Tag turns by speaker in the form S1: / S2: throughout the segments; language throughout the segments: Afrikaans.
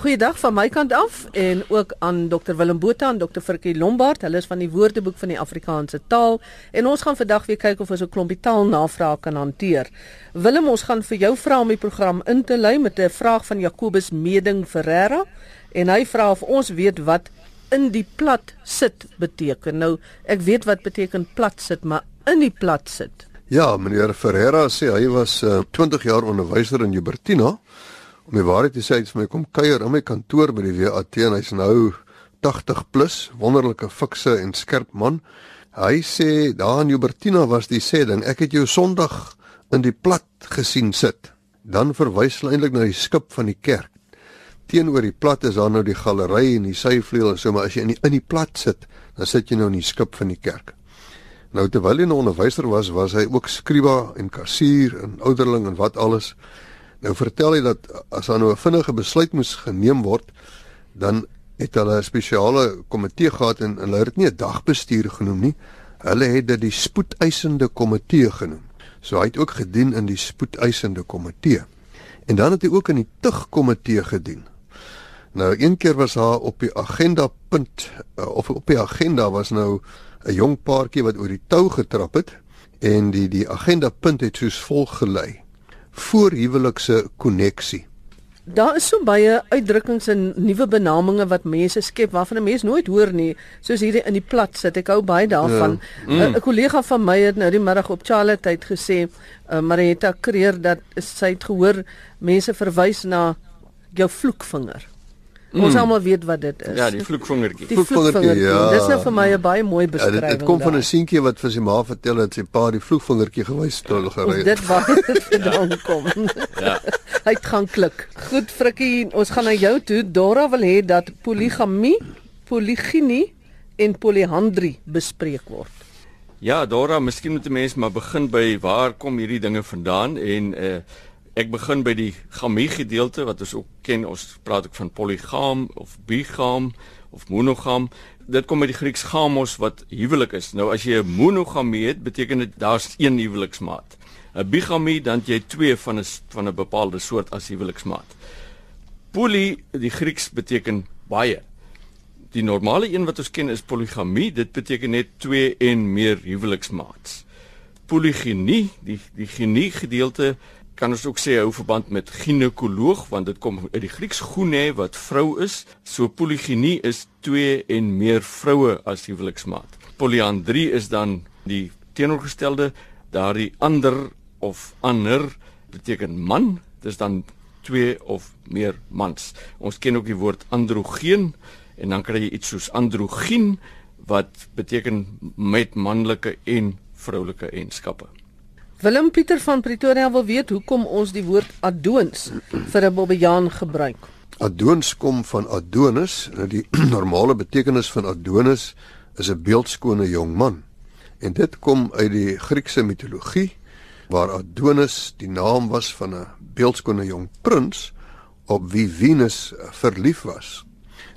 S1: Goeiedag van my kant af en ook aan Dr Willem Botha en Dr Frikkie Lombard. Hulle is van die Woordeboek van die Afrikaanse taal en ons gaan vandag weer kyk of ons 'n klompie taalnavrae kan hanteer. Willem, ons gaan vir jou vra om die program in te lei met 'n vraag van Jacobus Meding Ferreira en hy vra of ons weet wat in die plat sit beteken. Nou, ek weet wat beteken plat sit, maar in die plat sit.
S2: Ja, meneer Ferreira sê hy was uh, 20 jaar onderwyser in Jubertina om die waarheid te sê, hy het vir my kom kuier in my kantoor by die WAT en hy's nou 80 plus, wonderlike fikse en skerp man. Hy sê daar in Jubertina was die sê ding, ek het jou Sondag in die plat gesien sit. Dan verwys hy eintlik na die skip van die kerk. Teenoor die plat is daar nou die galery en die syvleuel en so, maar as jy in die, in die plat sit, dan sit jy nou in die skip van die kerk. Nou terwyl hy 'n onderwyser was, was hy ook skrywer en kassier en ouderling en wat alles. Nou vertel hy dat as daar nou 'n vinnige besluit moes geneem word, dan het hulle 'n spesiale komitee gehad en hulle het dit nie 'n dagbestuur genoem nie. Hulle het dit die spoedeisende komitee genoem. So hy het ook gedien in die spoedeisende komitee. En dan het hy ook in die tugkomitee gedien. Nou een keer was haar op die agenda punt eh, of op die agenda was nou 'n jong paartjie wat oor die tou getrap het en die die agenda punt het soos volg gelei voorhuwelikse koneksie.
S1: Daar is so baie uitdrukkings en nuwe benamings wat mense skep waarvan 'n mens nooit hoor nie, soos hierdie in die plat sit. Ek hou baie daarvan. Ja. Mm. 'n mm. Kollega van my het nou die middag op Charlotte tyd gesê, uh, Marietta Kreer dat sy het gehoor mense verwys na jou vloekvinger. Mm. Ons almal weet wat dit is.
S3: Ja, die vloekvingertjie.
S1: Die vloekvingertjie. Ja. Dis nou vir my 'n baie mooi beskrywing. Ja,
S2: dit, dit kom van 'n seentjie wat vir sy ma vertel het sy pa die vloekvingertjie gewys het hulle gery.
S1: Dit waar dit vandaan kom. ja. Hy gaan klik. Goed Frikkie, ons gaan na jou toe. Dora wil hê dat poligamie, poligynie en polihandrie bespreek word.
S3: Ja, Dora, miskien moet 'n mens maar begin by waar kom hierdie dinge vandaan en uh Ek begin by die gamie gedeelte wat ons ook ken. Ons praat ook van polygam of bigam of monogam. Dit kom uit die Grieks gamos wat huwelik is. Nou as jy 'n monogamie het, beteken dit daar's een huweliksmaat. 'n Bigamie dan jy twee van 'n van 'n bepaalde soort as huweliksmaat. Poly, die Grieks beteken baie. Die normale een wat ons ken is poligamie. Dit beteken net twee en meer huweliksmaats. Polygynie, die die genie gedeelte kan ons ook sê hou verband met ginekoloog want dit kom uit die Grieks gune wat vrou is. So poligynie is twee en meer vroue as huweliksmaat. Polyandrie is dan die teenoorgestelde, daardie ander of ander beteken man, dis dan twee of meer mans. Ons ken ook die woord androgeen en dan kry jy iets soos androgyn wat beteken met manlike en vroulike eienskappe.
S1: Willem Pieter van Pretoria wil weet hoekom ons die woord adoons vir 'n bobbejaan gebruik.
S2: Adoons kom van Adonis. Nou die normale betekenis van Adonis is 'n beeldskone jong man. En dit kom uit die Griekse mitologie waar Adonis die naam was van 'n beeldskone jong prins op wie Venus verlief was.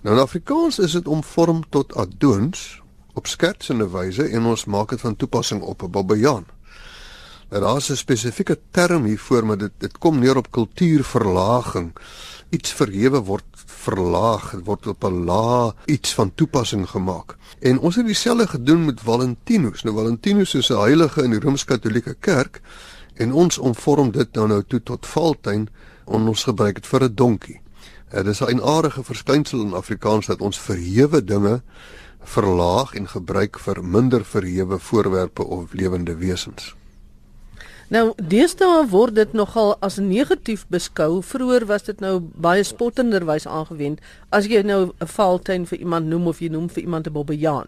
S2: Nou in Afrikaans is dit omvorm tot Adoons op skertsende wyse en ons maak dit van toepassing op 'n bobbejaan. Daar's 'n spesifieke term hiervoor, maar dit dit kom neer op kultuurverlaging. Iets verhewe word verlaag, dit word op 'n laag iets van toepassing gemaak. En ons het dieselfde gedoen met Valentinus. Nou Valentinus is 'n heilige in die Rooms-Katolieke Kerk en ons omvorm dit nou nou toe tot Valentyn en ons gebruik dit vir 'n donkie. Dit is 'n aardige verskynsel in Afrikaans dat ons verhewe dinge verlaag en gebruik vir minder verhewe voorwerpe of lewende wesens.
S1: Nou, deesdae word dit nogal as negatief beskou. Vroeger was dit nou baie spottenderwys aangewend as jy nou 'n valtuin vir iemand noem of jy noem vir iemand 'n bobbejaan.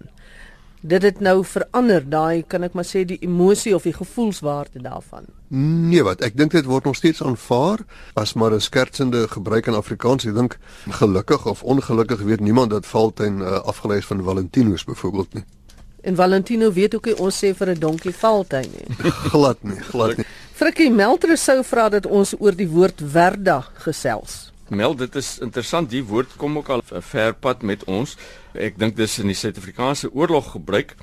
S1: Dit het nou verander, daai kan ek maar sê die emosie of die gevoelswaarde daarvan.
S2: Nee, wat ek dink dit word nog steeds aanvaar as maar 'n skertsende gebruik in Afrikaans. Ek dink gelukkig of ongelukkig weet niemand dat valtuin uh, afgelei is van Valentinus byvoorbeeld nie.
S1: En Valentino weet ook nie ons sê vir 'n donkie valtuin nie.
S2: glad nie, glad nie.
S1: Frikkie Meltre sou vra dat ons oor die woord verda gesels.
S3: Mel, dit is interessant. Die woord kom ook al 'n ver pad met ons. Ek dink dis in die Suid-Afrikaanse oorlog gebruik.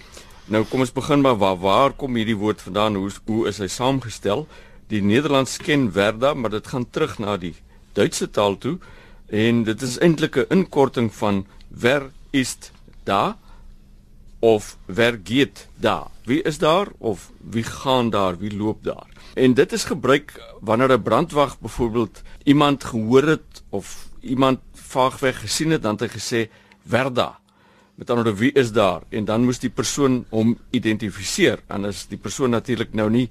S3: Nou kom ons begin maar waar waar kom hierdie woord vandaan? Hoe hoe is hy saamgestel? Die Nederlands ken verda, maar dit gaan terug na die Duitse taal toe En dit is eintlik 'n inkorting van wer ist da of wer geht da. Wie is daar of wie gaan daar? Wie loop daar? En dit is gebruik wanneer 'n brandwag byvoorbeeld iemand gehoor het of iemand vaagweg gesien het dan het hy gesê Verda. Met ander woorde wie is daar? En dan moes die persoon hom identifiseer. En as die persoon natuurlik nou nie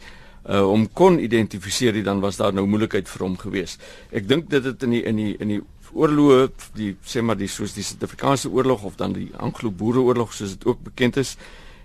S3: uh hom kon identifiseer dan was daar nou moeilikheid vir hom geweest. Ek dink dit het in die in die in die oorloë die sê maar die soos die Suid-Afrikaanse oorlog of dan die Anglo-Boereoorlog soos dit ook bekend is,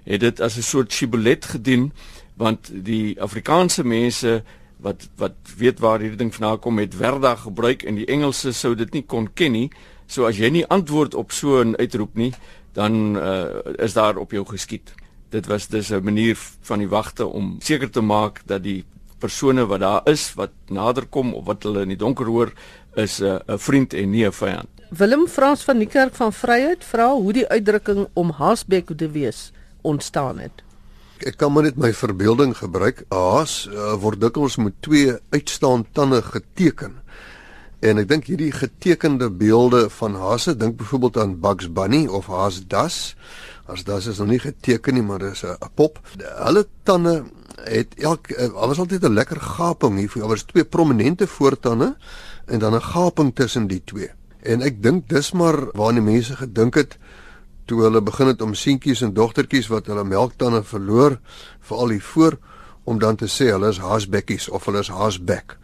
S3: het dit as 'n soort shibboleth gedien want die Afrikaanse mense wat wat weet waar hierdie ding vandaan kom met Verda gebruik en die Engelse sou dit nie kon ken nie. So as jy nie antwoord op so 'n uitroep nie, dan uh, is daar op jou geskiet. Dit was dus 'n manier van die wagte om seker te maak dat die persone wat daar is wat nader kom of wat hulle in die donker hoor is 'n uh, vriend en nie 'n vyand.
S1: Willem Frans van die Kerk van Vryheid vra hoe die uitdrukking om haasbek te wees ontstaan het.
S2: Ek kan maar net my verbeelding gebruik. Haas uh, word dikwels met twee uitstaande tande geteken. En ek dink hierdie getekende beelde van haase, dink byvoorbeeld aan Bugs Bunny of Haas Das. Haas Das is nog nie geteken nie, maar dis 'n pop. Hulle tande het elk uh, was altyd 'n lekker gaping hier. Daar was twee prominente voortande en dan 'n gaping tussen die twee. En ek dink dis maar waar die mense gedink het toe hulle begin het om seentjies en dogtertjies wat hulle melktande verloor veral hier voor om dan te sê hulle is haasbekkies of hulle is haasbek.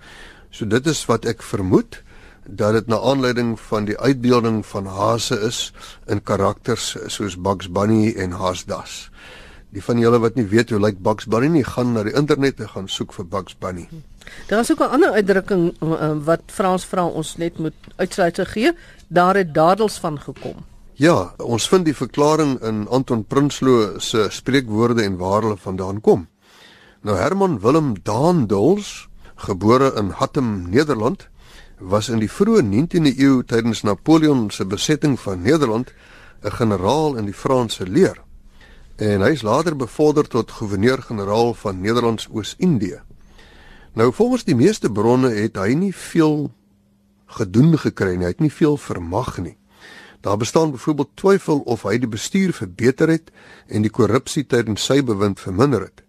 S2: So dit is wat ek vermoed dat dit na aanleiding van die uitbeelding van hase is in karakters soos Bugs Bunny en Haasdas. Die van julle wat nie weet hoe lyk Bugs Bunny nie, gaan na die internet en gaan soek vir Bugs Bunny.
S1: Daar is ook 'n ander uitdrukking uh, wat Frans vra ons net moet uitsluit gee. Daar het dadels van gekom.
S2: Ja, ons vind die verklaring in Anton Prinsloo se spreekwoorde en waar hulle vandaan kom. Nou Herman Willem Daandels, gebore in Hattem, Nederland, was in die vroeë 19de eeu tydens Napoleon se besetting van Nederland 'n generaal in die Franse leer. En hy is later bevorder tot gouverneur-generaal van Nederlands-Oos-Indië. Nou volgens die meeste bronne het hy nie veel gedoen gekry nie, hy het nie veel vermag nie. Daar bestaan byvoorbeeld twyfel of hy die bestuur verbeter het en die korrupsie tydens sy bewind verminder het.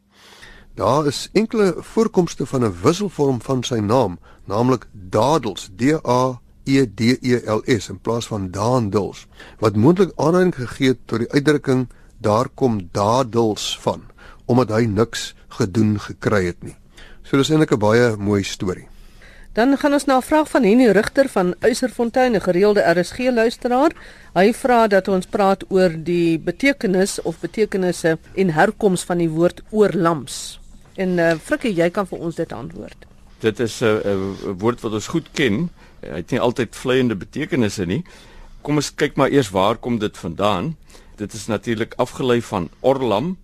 S2: Daar is enkele voorkomste van 'n wisselvorm van sy naam, naamlik Dadels, D A E D E L S in plaas van Daandels, wat moontlik aanleiding gegee het tot die uitdrukking daar kom Dadels van, omdat hy niks gedoen gekry het nie. So dis eintlik 'n baie mooi storie.
S1: Dan gaan ons na 'n vraag van Henny Rigter van Uiserfontein, 'n gereelde RSG luisteraar. Hy vra dat ons praat oor die betekenis of betekenisse en herkoms van die woord oorlams. En uh, Frikkie, jy kan vir ons dit antwoord.
S3: Dit is 'n uh, uh, woord wat ons goed ken. Hy het nie altyd vleiende betekenisse nie. Kom ons kyk maar eers waar kom dit vandaan? Dit is natuurlik afgelei van orlam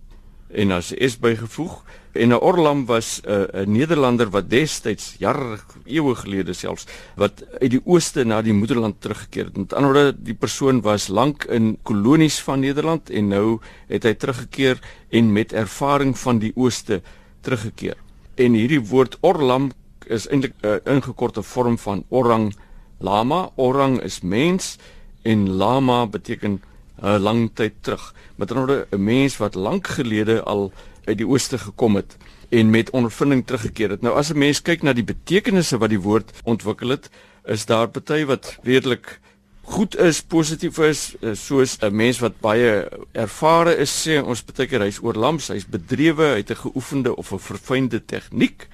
S3: en as is bygevoeg en 'n Orlam was 'n uh, Nederlander wat destyds jare eeue gelede selfs wat uit die ooste na die moederland teruggekeer het. Met ander woorde, die persoon was lank in kolonies van Nederland en nou het hy teruggekeer en met ervaring van die ooste teruggekeer. En hierdie woord Orlam is eintlik 'n uh, ingekorte vorm van orang lama. Orang is mens en lama beteken uh, lang tyd terug. Met ander 'n mens wat lank gelede al uit die ooste gekom het en met ondervinding teruggekeer het. Nou as 'n mens kyk na die betekenisse wat die woord ontwikkel het, is daar party wat redelik goed is, positief is, eh, soos 'n mens wat baie ervare is, sê ons baie keer hy's oorlams, hy's bedrewe, hy het 'n geoefende of 'n verfynde tegniek.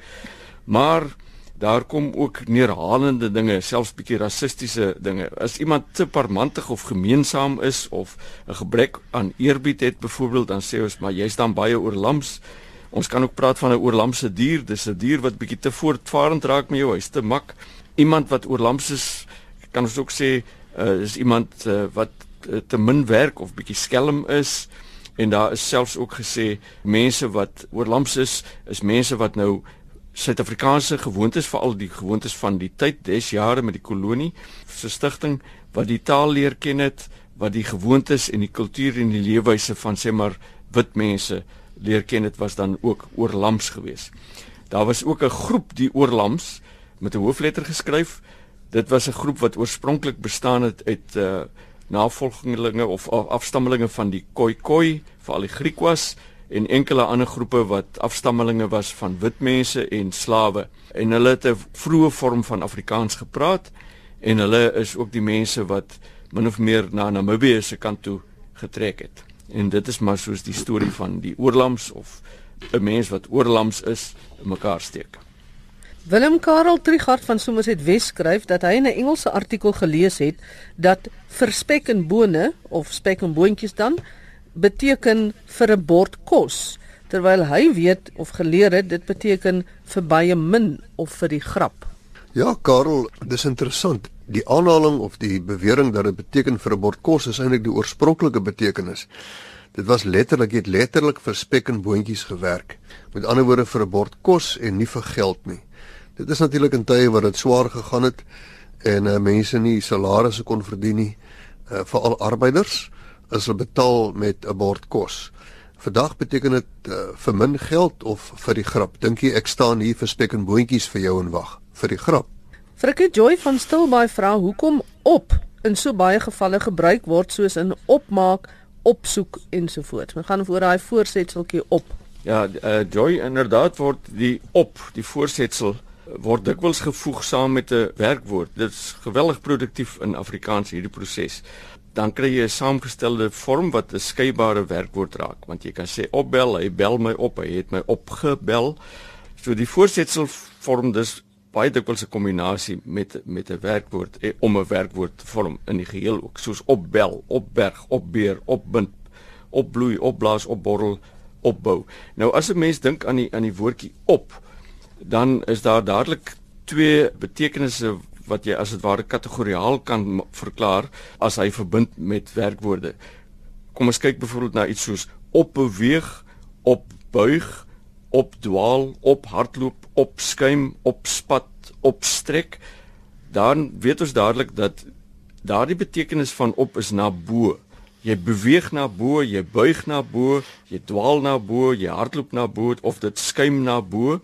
S3: Maar daar kom ook neerhalende dinge, selfs bietjie rassistiese dinge. As iemand te parmantig of gemeensaam is of 'n gebrek aan eerbied het byvoorbeeld, dan sê ons maar jy's dan baie oorlams. Ons kan ook praat van 'n oorlamse dier. Dis 'n dier wat bietjie te voortvarend raak met jou, hy's te mak. Iemand wat oorlams is, kan ons ook sê, uh, is iemand uh, wat uh, te min werk of bietjie skelm is. En daar is selfs ook gesê mense wat oorlams is, is mense wat nou Suid-Afrikaanse gewoontes veral die gewoontes van die tyd des jare met die kolonie se stigting wat die taal leer ken het wat die gewoontes en die kultuur en die leefwyse van sê maar wit mense leer ken het was dan ook oorlams geweest. Daar was ook 'n groep die oorlams met 'n hoofletter geskryf. Dit was 'n groep wat oorspronklik bestaan het uit uh navolgelinge of afstammelinge van die Khoikhoi, veral die Griekwas en enkele ander groepe wat afstammelinge was van wit mense en slawe. En hulle het 'n vroeë vorm van Afrikaans gepraat en hulle is ook die mense wat min of meer na Namibië se kant toe getrek het. En dit is maar soos die storie van die oorlams of 'n mens wat oorlams is in mekaar steek.
S1: Willem Karel Trigard van Somerset Wes skryf dat hy 'n Engelse artikel gelees het dat vir spek en bone of spek en boontjies dan beteken vir 'n bord kos terwyl hy weet of geleer het dit beteken vir baie min of vir die grap.
S2: Ja, Karel, dis interessant. Die aanhaling of die bewering dat dit beteken vir 'n bord kos is eintlik die oorspronklike betekenis. Dit was letterlik het letterlik vir spek en boontjies gewerk. Met ander woorde vir 'n bord kos en nie vir geld nie. Dit is natuurlik in tye waar dit swaar gegaan het en uh, mense nie salarisse kon verdien nie, uh, veral arbeiders is hulle betaal met 'n bord kos. Vandag beteken dit uh, vir min geld of vir die grap. Dink jy ek staan hier vir spek en boontjies vir jou en wag vir die grap?
S1: Frikkie Joy van Stilbaai vra hoekom op in so baie gevalle gebruik word soos in opmaak, opsoek ensovoorts. Men gaan voor daai voorsetseltjie op.
S3: Ja, uh, Joy inderdaad word die op, die voorsetsel word dikwels gevoeg saam met 'n werkwoord. Dit is geweldig produktief in Afrikaans hierdie proses. Dan kry jy 'n saamgestelde vorm wat 'n skeybare werkwoord raak, want jy kan sê opbel, hy bel my op, hy het my opgebel. So die voorsetsel vorm dus baie dikwels 'n kombinasie met met 'n werkwoord eh, om 'n werkwoord te vorm in die geheel ook soos opbel, opberg, opbeer, opbind, opbloei, opblaas, opborrel, opbou. Nou as 'n mens dink aan die aan die woordjie op, dan is daar dadelik twee betekenisse wat jy as dit ware kategoriaal kan verklaar as hy verbind met werkwoorde. Kom ons kyk byvoorbeeld na iets soos opbeweeg, opbuig, opdwaal, ophardloop, opskuim, opspat, opstrek, dan weet ons dadelik dat daardie betekenis van op is na bo. Jy beweeg na bo, jy buig na bo, jy dwaal na bo, jy hardloop na bo of dit skuim na bo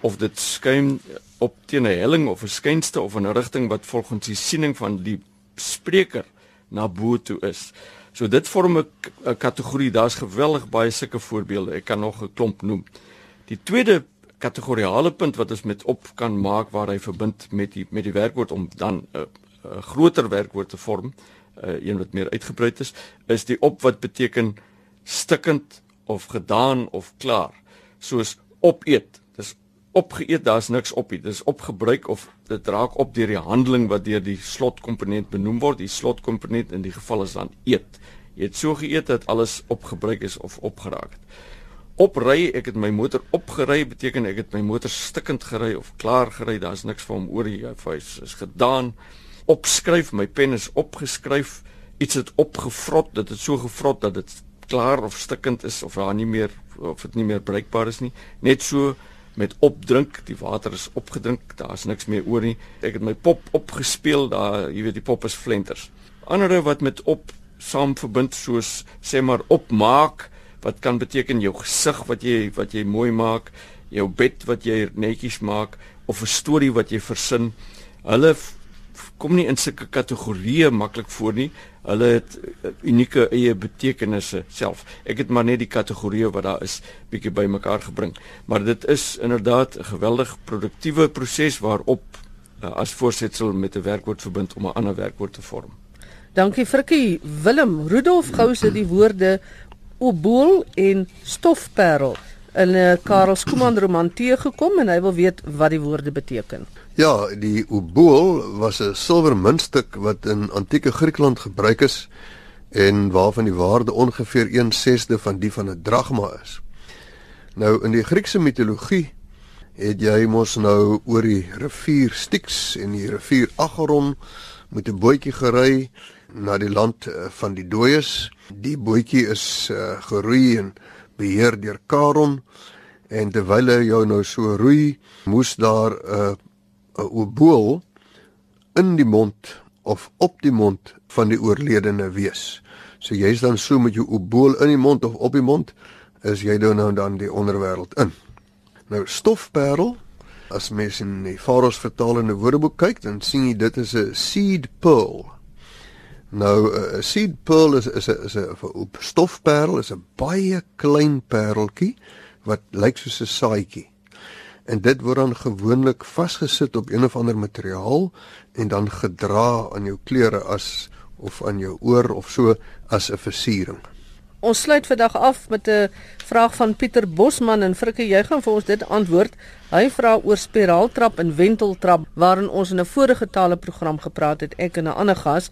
S3: of dit skuim op teen 'n helling of 'n skynste of 'n rigting wat volgens die siening van die spreker na bo toe is. So dit vorm 'n kategorie. Daar's geweldig baie sulke voorbeelde. Ek kan nog 'n klomp noem. Die tweede kategoriale punt wat ons met op kan maak waar hy verbind met die met die werkwoord om dan 'n uh, uh, groter werkwoord te vorm, uh, een wat meer uitgebrei is, is die op wat beteken stikkend of gedaan of klaar. Soos opeet. Opgeëet, daar's niks op nie. Dis opgebruik of dit raak op deur die handeling wat deur die slotkomponent benoem word. Die slotkomponent in die geval is dan eet. Jy het so geëet dat alles opgebruik is of opgeraak het opry, ek het my motor opgery, beteken ek het my motor stikkend gery of klaar gery, daar's niks vir hom oor die huis is gedaan. Opskryf, my pen is opgeskryf, iets het opgevrot, dit het so gevrot dat dit klaar of stikkend is of daar nie meer of dit nie meer bruikbaar is nie. Net so met opdrink, die water is opgedrink, daar's niks meer oor nie. Ek het my pop opgespeel, daar, jy weet die pop is flenters. Andere wat met op saam verbind soos sê maar opmaak wat kan beteken jou gesig wat jy wat jy mooi maak, jou bed wat jy netjies maak of 'n storie wat jy versin. Hulle kom nie in sulke kategorieë maklik voor nie. Hulle het uh, unieke eie betekenisse self. Ek het maar net die kategorieë wat daar is bietjie bymekaar gebring. Maar dit is inderdaad 'n geweldig produktiewe proses waarop uh, as voorsetsel met 'n werkwoord verbind om 'n ander werkwoord te vorm.
S1: Dankie Frikkie. Willem Rudolf gou se die woorde obool en stofperel in 'n uh, Karel Skooman roman teëgekom en hy wil weet wat die woorde beteken.
S2: Ja, die obool was 'n silwer muntstuk wat in antieke Griekeland gebruik is en waarvan die waarde ongeveer 1/6de van die van 'n dragma is. Nou in die Griekse mitologie het jy mos nou oor die rivier Styx en die rivier Acheron met 'n bootjie gery na die land uh, van die dooies. Die bootjie is uh, geroei en beheer deur Karon en terwyl hy jou nou so roei, moes daar 'n uh, 'n obool in die mond of op die mond van die oorledene wees. So jy's dan so met jou obool in die mond of op die mond is jy dan nou dan die onderwêreld in. Nou stofperel As mens in die Faros vertalende woordeboek kyk, dan sien jy dit is 'n seed pearl. Nou 'n seed pearl is is 'n is 'n stofperel, is 'n baie klein pareltjie wat lyk soos 'n saadjie. En dit word dan gewoonlik vasgesit op een of ander materiaal en dan gedra aan jou klere as of aan jou oor of so as 'n versiering.
S1: Ons sluit vandag af met 'n vraag van Pieter Bosman en Frikke, jy gaan vir ons dit antwoord. Hy vra oor spiraaltrap en wenteltrap waarin ons in 'n vorige tale program gepraat het, ek en 'n ander gas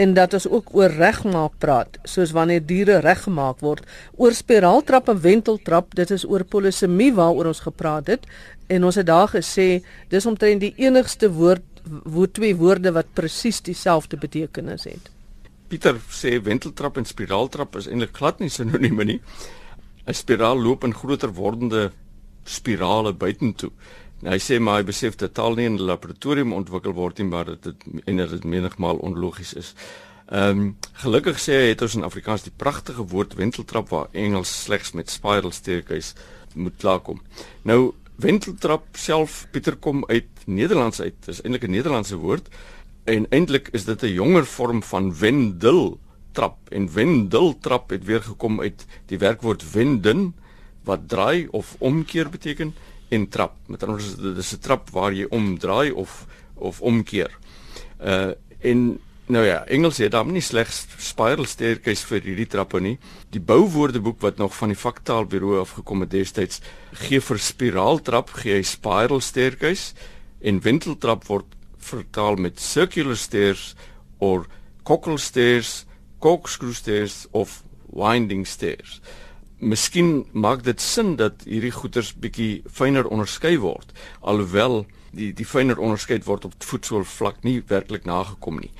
S1: en dat ons ook oor regmaak praat, soos wanneer diere reggemaak word. Oor spiraaltrap en wenteltrap, dit is oor polisemie waaroor ons gepraat het en ons het daar gesê dis omtrent die enigste woord wo twee woorde wat presies dieselfde betekenis het.
S3: Pieter sê wenteltrap en spiraaltrap is eintlik glad nie sinonieme nie. 'n Spiraal loop in groter wordende spirale buitentoe. Nou, hy sê maar hy besef dat taal nie in 'n laboratorium ontwikkel word nie, maar dat dit en dat dit menigmal onlogies is. Ehm um, gelukkig sê hy het ons in Afrikaans die pragtige woord wenteltrap waar Engels slegs met spiral staircase moet klaarkom. Nou wenteltrap self Pieter kom uit Nederlands uit. Dit is eintlik 'n Nederlandse woord en eintlik is dit 'n jonger vorm van wendel trap en wendel trap het weer gekom uit die werkwoord wenden wat draai of omkeer beteken en trap. Met ander woorde dis 'n trap waar jy omdraai of of omkeer. Uh en nou ja, Engels het dan nie slegs spiral staircase vir hierdie trappe nie. Die bouwoordeboek wat nog van die vaktaalbureau afgekom het destyds gee vir spiraaltrap gee hy spiral staircase en wenteltrap word vertaal met circular stairs of cockle stairs, corkscrew stairs of winding stairs. Miskien maak dit sin dat hierdie goeters bietjie fyner onderskei word alhoewel die die fyner onderskeid word op voetsool vlak nie werklik nagekom nie.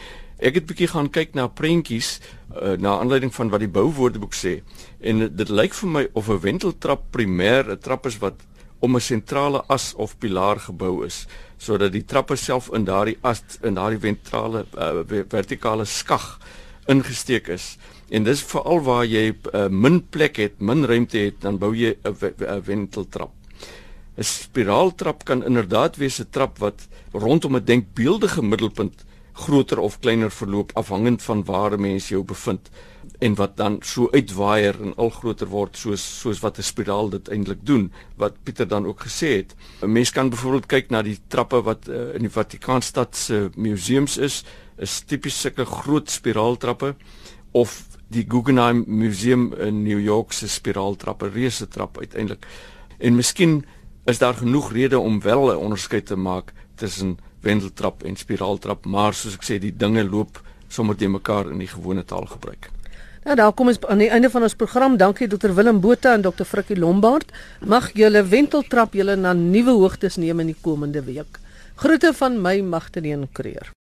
S3: Ek het bietjie gaan kyk na prentjies uh, na aanleiding van wat die bouwoordeboek sê en dit lyk vir my of 'n wenteltrap primêr 'n trap is wat om 'n sentrale as of pilaar gebou is sodat die trappe self in daardie as in daardie ventrale uh, vertikale skag ingesteek is. En dis veral waar jy uh, min plek het, min ruimte het, dan bou jy 'n wenteltrap. 'n Spiraaltrap kan inderdaad wees 'n trap wat rondom 'n denkbeeldige middelpunt groter of kleiner verloop afhangend van waar 'n mens jou bevind en wat dan so uitwaaier en al groter word soos soos wat 'n spiraal dit eintlik doen wat Pieter dan ook gesê het. 'n Mens kan byvoorbeeld kyk na die trappe wat uh, in die Vatikaanstad se museums is, is tipies sulke groot spiraaltrappe of die Guggenheim Museum in New York se spiraaltrappe, reuse trap uiteindelik. En miskien is daar genoeg redes om wel 'n onderskeid te maak tussen wendeltrap en spiraaltrap, maar soos ek sê, die dinge loop sommer te mekaar in die gewone taalgebruik.
S1: Nou daar kom ons aan die einde van ons program. Dankie Dr Willem Botha en Dr Frikkie Lombard. Mag julle wenteltrap julle na nuwe hoogtes neem in die komende week. Groete van my Magtleen Kreer.